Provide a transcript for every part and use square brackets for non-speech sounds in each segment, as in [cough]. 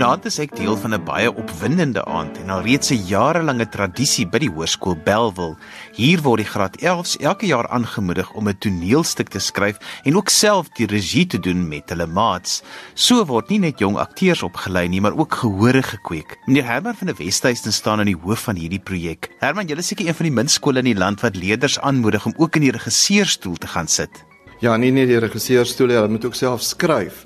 Vanaand is ek deel van 'n baie opwindende aand en al reeds 'n jarelange tradisie by die Hoërskool Belwel. Hier word die graad 11s elke jaar aangemoedig om 'n toneelstuk te skryf en ook self die regie te doen met hulle maats. So word nie net jong akteurs opgelei nie, maar ook gehore gekweek. Meneer Herman van der Westhuizen staan aan die hoof van hierdie projek. Herman, julle is seker een van die min skole in die land wat leerders aanmoedig om ook in die regisseurstoel te gaan sit. Ja, nie net die regisseurstoel, hulle moet ook self skryf.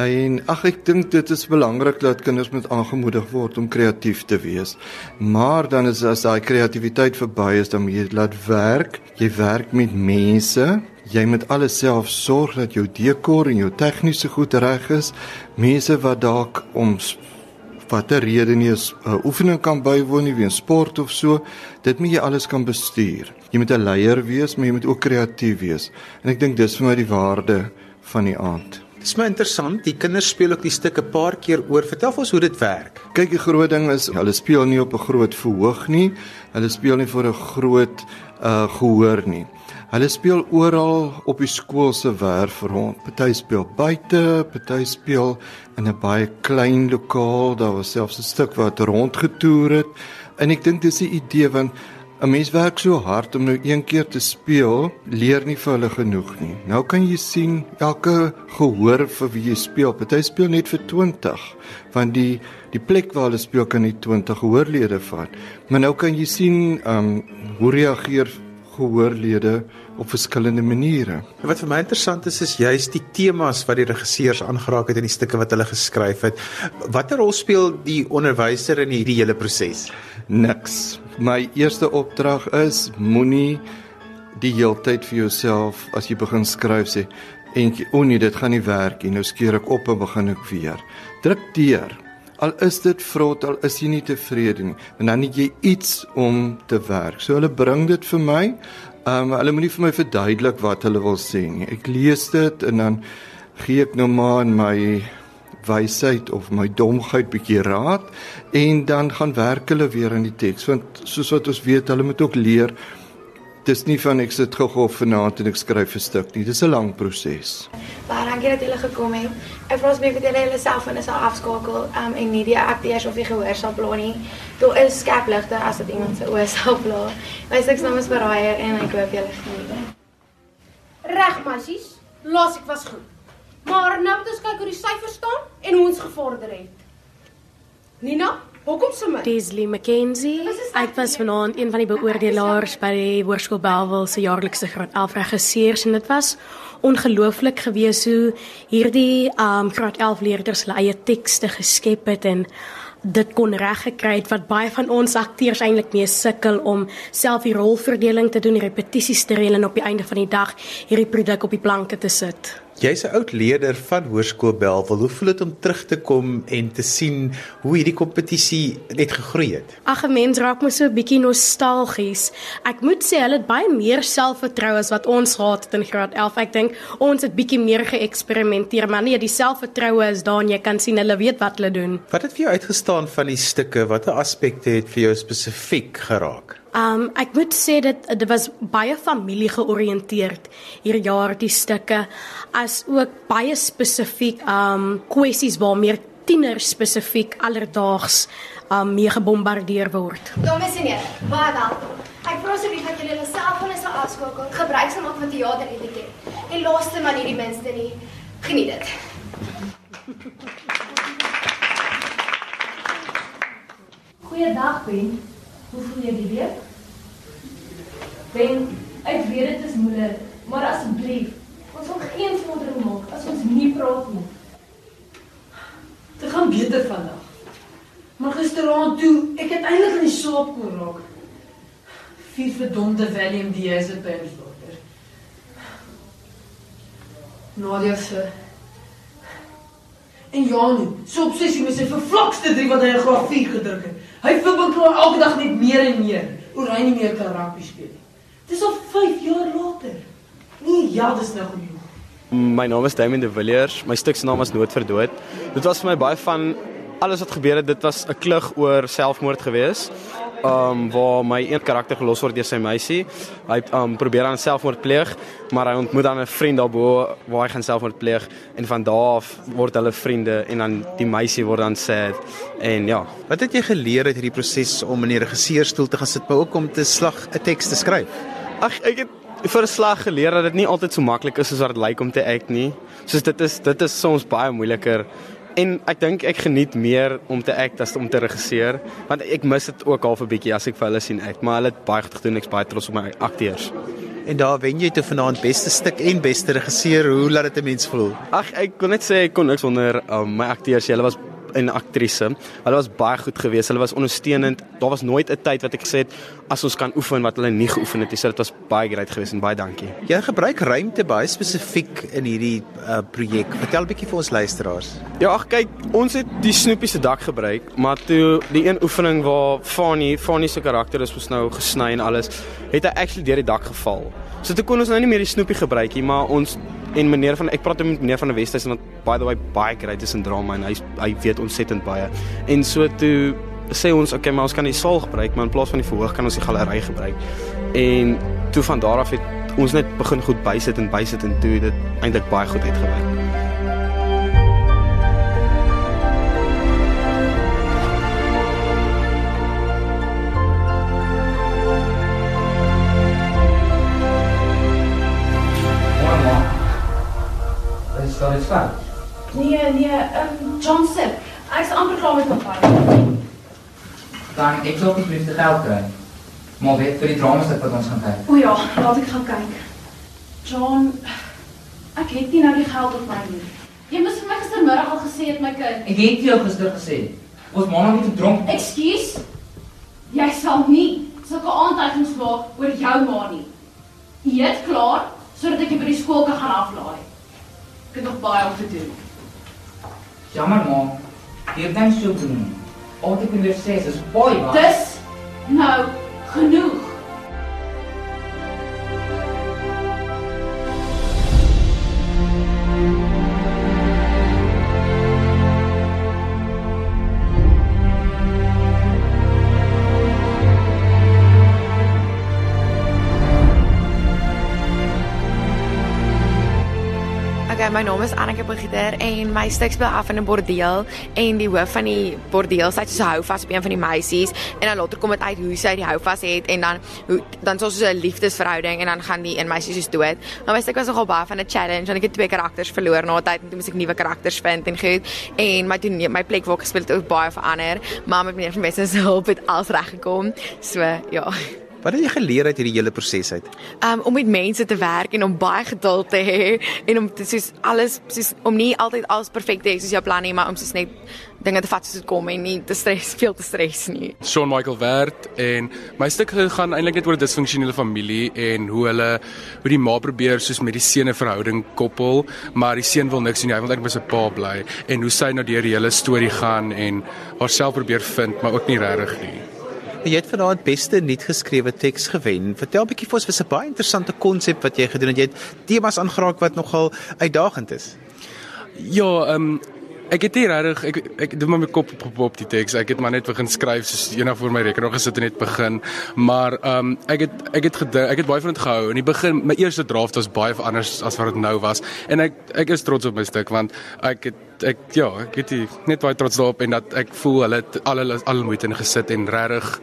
En ag ek dink dit is belangrik dat kinders moet aangemoedig word om kreatief te wees. Maar dan is as daai kreatiwiteit verby is, dan moet jy laat werk. Jy werk met mense. Jy moet alles self sorg dat jou dekor en jou tegniese goed reg is. Mense wat dalk om watter rede nie 'n uh, oefening kan bywoon nie, weens sport of so, dit moet jy alles kan bestuur. Jy moet 'n leier wees, maar jy moet ook kreatief wees. En ek dink dis vir my die waarde van die aand. Dis my interessant. Die kinders speel ook die stukke 'n paar keer oor. Vertel ons hoe dit werk. Kyk, die groot ding is hulle speel nie op 'n groot verhoog nie. Hulle speel nie vir 'n groot uh gehoor nie. Hulle speel oral op die skool se werf rond. Party speel buite, party speel in 'n baie klein lokaal. Daar was selfs 'n stuk wat rondgetoer het. En ek dink dis die idee want 'n mens werk so hard om nou een keer te speel, leer nie vir hulle genoeg nie. Nou kan jy sien elke gehoor vir wie jy speel. Party speel net vir 20, want die die plek waar hulle speel kan nie 20 gehoorlede vat. Maar nou kan jy sien ehm um, hoe reageer gehoorlede op verskillende maniere. Wat vir my interessant is is juist die temas wat die regisseurs aangeraak het in die stukke wat hulle geskryf het. Watter rol speel die onderwyser in hierdie hele proses? Niks. My eerste opdrag is moenie die heeltyd vir jouself as jy begin skryf sê en o nee dit gaan nie werk nie. Nou skeer ek op en begin ek weer. Druk deur. Al is dit vrot, al is jy nie tevrede nie, en dan het jy iets om te werk. So hulle bring dit vir my. Ehm um, hulle moenie vir my verduidelik wat hulle wil sê nie. Ek lees dit en dan gee ek nou maar in my wysheid of my domheid bietjie raad en dan gaan werk hulle weer in die teks want soos wat ons weet hulle moet ook leer dis nie van ek sit gou-gou vanaand en ek skryf 'n stuk nie. Dis 'n lang proses. Baie dankie dat julle gekom het. Ek vra asseblief dat julle julle selfone sal afskakel um, en nie die akteurs of die gehoor sal bla nie. Daar is skepligte as dit iemand se oë sal bla. My seksnaam is Barayer en ek hoop julle geniet. Reg, meisies. Laat ek was goed. Maar nou moet ons kyk hoe die syfers staan en hoe ons gevorder het. Nina, Hoekom sommer? Disley McKenzie. Ek was vanaand een van die beoordelaars by die Hoërskool Belwel se jaarlikse graad 11 regisseurs en dit was ongelooflik gewees hoe hierdie um graad 11 leerders hulle eie tekste geskep het en dit kon reg gekry het wat baie van ons akteurs eintlik mee sukkel om self die rolverdeling te doen, die repetisies te reël en op die einde van die dag hierdie produk op die planke te sit. Jy's 'n oud leerder van Hoërskool Belwel. Hoe voel dit om terug te kom en te sien hoe hierdie kompetisie net gegroei het? Ag, 'n mens raak mos so 'n bietjie nostalgies. Ek moet sê hulle het baie meer selfvertroue as wat ons gehad het in graad 11. Ek dink ons het bietjie meer geëksperimenteer, maar nee, die selfvertroue is daar en jy kan sien hulle weet wat hulle doen. Wat het vir jou uitgestaan van die stukke? Watter aspekte het vir jou spesifiek geraak? Um ek moet sê dit dit was baie familie georiënteerd hierdie jaar die stukke as ook baie spesifiek um kwessies waarmee tieners spesifiek alledaags um mee gebombardeer word. Dames en here, baie welkom. Ek vra asseblief dat julle julle selfone sal afskakel. Gebruik se maak van teater etiket. En laaste maar nie die minste nie. Geniet dit. Goeiedag, Ben. Hoe voel jy die week? Ben, ek weet dit is moeilik, maar asseblief, ons wil geen vordering maak as ons nie praat nie. Dit gaan beter vandag. Maar gisteraand toe, ek het eintlik in die slaap kon raak. Vier verdomde Valium diazepams dokter. Nadia se En Janu, so obsessie met sy vervlakste drie wat hy graag vier gedruk het. Hy wil beklaar elke dag net meer en meer oor hy nie meer kan rugby speel nie. Dis al 5 jaar later. Nee, ja, dis nou genoeg. My naam is Damien de Villiers. My stuk se naam is Nood vir dood. Dit was vir my baie van alles wat gebeur het. Dit was 'n klug oor selfmoord geweest um waar my een karakter gelos word deur sy meisie. Hy um probeer dan selfmoord pleeg, maar hy ontmoet dan 'n vriend daarbo waar hy gaan selfmoord pleeg en van daar af word hulle vriende en dan die meisie word dan sad en ja. Wat het jy geleer uit hierdie proses om in die regisseurstoel te gaan sit, maar ook om te slag 'n teks te skryf? Ag ek het vir 'n slag geleer dat dit nie altyd so maklik is soos wat dit lyk om te act nie. Soos dit is dit is soms baie moeiliker en ek dink ek geniet meer om te act as om te regisseer want ek mis dit ook al 'n bietjie as ek vir hulle sien act, maar hulle het baie goed gedoen, ek's baie trots op my akteurs. En daar wen jy toe vanaand beste stuk en beste regisseur. Hoe laat dit 'n mens voel? Ag ek kon net sê ek kon niks sonder um, my akteurs. Hulle was en aktrise. Hulle was baie goed geweest. Hulle was ondersteunend. Daar was nooit 'n tyd wat ek gesê het as ons kan oefen wat hulle nie geoefen het nie. So dit was baie great geweest en baie dankie. Jy gebruik ruimte baie spesifiek in hierdie uh, projek. Vertel 'n bietjie vir ons luisteraars. Ja, ag kyk, ons het die snoepie se dak gebruik, maar toe die een oefening waar Fanny, Fanny se karakter is mos nou gesny en alles, het hy actually deur die dak geval. So toe kon ons nou nie meer die snoepie gebruik nie, maar ons en meneer van ek praat met meneer van die Weshuis en by the way baie great is in drama en hy hy weet ontsettend baie. En so toe sê ons okay, maar ons kan die saal gebruik, maar in plaas van die verhoog kan ons die galery gebruik. En toe van daar af het ons net begin goed bysit en bysit en toe dit eintlik baie goed uitgewerk. Sal dit vat. Nee, nee, um, John Sip. Ek's amper klaar met my vader. Dan ek sal nie te geld kry. Maar weet vir die dramas wat ons gaan kyk. O ja, laat ek gaan kyk. John, ek het nie nou die geld op my nie. Jy moes vir my gistermiddag al gesê het my kind. Ek het jou gister gesê. Ons maandag het gedronk. Ekskuus. Jy sal nie sulke aantuigings maak oor jou ma nie. Eet klaar sodat ek jou by die skool kan gaan aflaai. Ek het nog baie om te doen. Jammer ma, jy dan so doen. In die ses is baie wat. Dis nou genoeg. My naam is Anneke Pogieter en my stuk speel af in 'n bordeel en die hoof van die bordeel sy so hou vas op een van die meisies en dan later kom dit uit hoe sy die hou vas het en dan hoe dan so 'n liefdesverhouding en dan gaan die een meisie soos dood. Maar my stuk was nogal baie van 'n challenge want ek het twee karakters verloor na tyd en toe moes ek nuwe karakters vind en goed en my toe my plek waar ek gespeel het ook baie verander. Maar met meneer van Messen se hulp het alles reg gekom. So ja. Wat het jy geleer uit hierdie hele proses uit? Um om met mense te werk en om baie geduld te hê en om te soos alles soos om nie altyd alles perfek te hê soos jou plan nie, maar om soos net dinge te vat soos dit kom en nie te stres, [laughs] veel te stres nie. Sean Michael Wert en my stuk gaan eintlik net oor 'n disfunksionele familie en hoe hulle hoe die ma probeer soos met die seun 'n verhouding koppel, maar die seun wil niks doen nie. Hy wil net by sy pa bly en hoe sy nou deur die hele storie gaan en haarself probeer vind, maar ook nie regtig nie. Jy het vanaand beste nuut geskrewe teks gewen. Vertel 'n bietjie vir ons, was 'n baie interessante konsep wat jy gedoen het. Jy het temas aangeraak wat nogal uitdagend is. Ja, ehm um, ek het hier regtig ek ek doen maar my kop op op die teks. Ek het maar net begin skryf soos eendag voor my rekenaar gesit en net begin. Maar ehm um, ek het ek het gedink, ek het baie van dit gehou. In die begin my eerste draft was baie anders as wat dit nou was. En ek ek is trots op my stuk want ek het ek ja, ek het die, net baie trots daarop en dat ek voel hulle het al hulle al moeite in gesit en regtig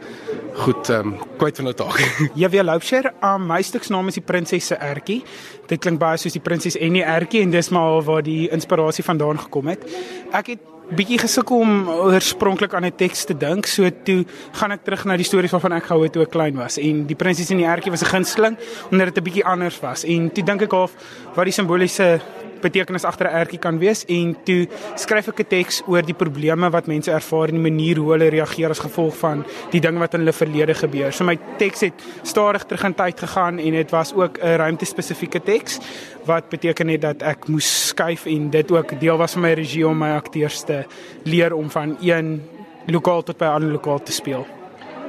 goed ehm um, kwyt van hulle taak. [laughs] Ja, weer Loupshare. Um my stuk se naam is die Prinses se Ertjie. Dit klink baie soos die prinses en die ertjie en dis maar waar die inspirasie vandaan gekom het. Ek het bietjie gesukkel om oorspronklik aan 'n teks te dink. So toe gaan ek terug na die stories waarvan ek gehou het toe ek klein was en die prinses en die ertjie was 'n gunsteling omdat dit 'n bietjie anders was. En toe dink ek half wat die simboliese betekenis agter 'n ertjie kan wees en toe skryf ek 'n teks oor die probleme wat mense ervaar en die manier hoe hulle reageer as gevolg van die dinge wat in hulle verlede gebeur. So my teks het stadig terug in tyd gegaan en dit was ook 'n ruimtespesifieke teks wat beteken het dat ek moes skuif en dit ook deel was van my regie om my akteurs te leer om van een lokaal tot by 'n ander lokaal te speel.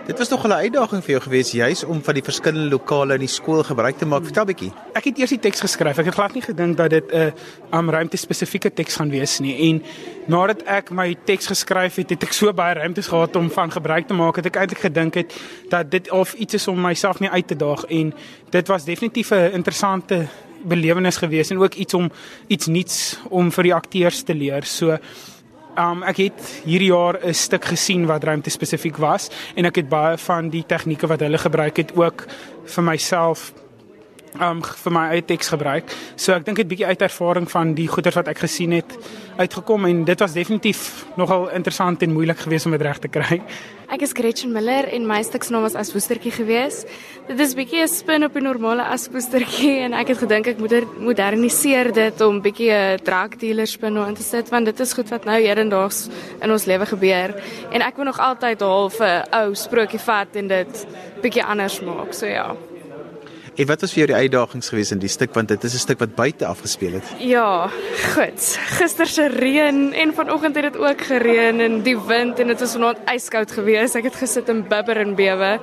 Dit was tog 'n uitdaging vir jou gewees juis om van die verskillende lokale in die skool gebruik te maak. Vertel bietjie. Ek het eers die teks geskryf. Ek het glad nie gedink dat dit 'n uh, um, ruimte spesifieke teks gaan wees nie. En nadat ek my teks geskryf het, het ek so baie ruimtes gehad om van gebruik te maak. Het ek eintlik gedink het dat dit of iets is om myself mee uit te daag en dit was definitief 'n interessante belewenis geweest en ook iets om iets nuuts om vir die akteurs te leer. So Um ek het hierdie jaar 'n stuk gesien wat ruimte spesifiek was en ek het baie van die tegnieke wat hulle gebruik het ook vir myself um vir my eie teks gebruik. So ek dink dit bietjie uit ervaring van die goeders wat ek gesien het uitgekom en dit was definitief nogal interessant en moeilik geweest om dit reg te kry. Ek is Gretchen Miller en my stuk se naam was Aswoestertjie gewees. Dit is bietjie 'n spin op 'n normale aswoestertjie en ek het gedink ek moet er moderniseer dit om bietjie 'n drug dealer spin in te sit want dit is goed wat nou hedendaags in ons lewe gebeur en ek wil nog altyd half 'n ou sprokie vat en dit bietjie anders maak. So ja. En wat was vir jou die uitdagings geweest in die stuk want dit is 'n stuk wat buite afgespeel het? Ja, goed. Gister se reën en vanoggend het dit ook gereën en die wind en dit was vanaand yskoud geweest. Ek het gesit en bibber en bewe.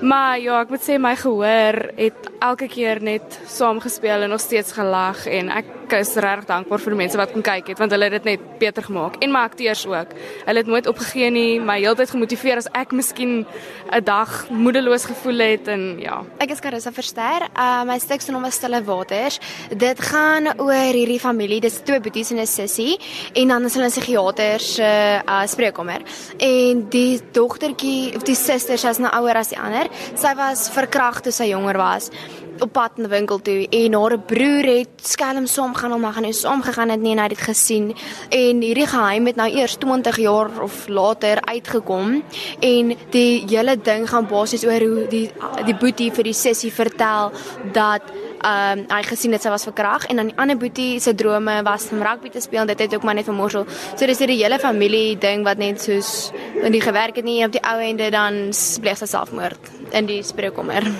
Maar ja, ek moet sê my gehoor het elke keer net saamgespeel en nog steeds gelag en ek is regtig dankbaar vir die mense wat kom kyk het want hulle het dit net beter gemaak en my akteurs ook. Hulle het nooit opgegee nie, my heeltyd gemotiveer as ek miskien 'n dag moedeloos gevoel het en ja. Ek is Karissa Verster Ver. Uh my stuk se naam is Stille Waters. Dit gaan oor hierdie familie. Dis twee boeties en 'n sussie en dan is hulle 'n psigiater se uh spreekkamer. En die dogtertjie of die suster, sy's nou ouer as die ander. Sy was verkragt toe sy jonger was op pad na die winkel toe en haar broer het skelm saam gaan om gaan en saam gegaan het. Nie en hy het dit gesien. En hierdie geheim het nou eers 20 jaar of later uitgekom. En die hele ding gaan basies oor hoe die die boetie vir die sussie vertel dat ehm um, hy gesien het sy was verkrag en dan die ander boetie se drome was om rugby te speel. En dit het ook maar net vermorsel. So dis hierdie hele familie ding wat net soos in die gewerk het nie. Op die ou ende dan pleeg sy selfmoord in die spreekkamer.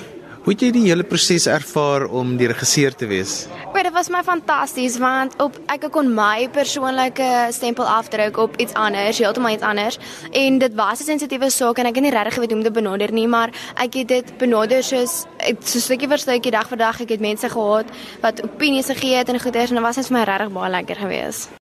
Hoe het jy die hele proses ervaar om die regisseur te wees? Maar dit was my fantasties want op ek kon my persoonlike stempel afdruk op iets anders, heeltemal iets anders en dit was 'n sensitiewe saak en ek het nie regtig geweet hoe om dit benader nie, maar ek het dit benader soos so stukkie vir stukkie dag vir dag ek het mense gehad wat opinies gegee het en goeders en dit was net vir my regtig baie lekker geweest.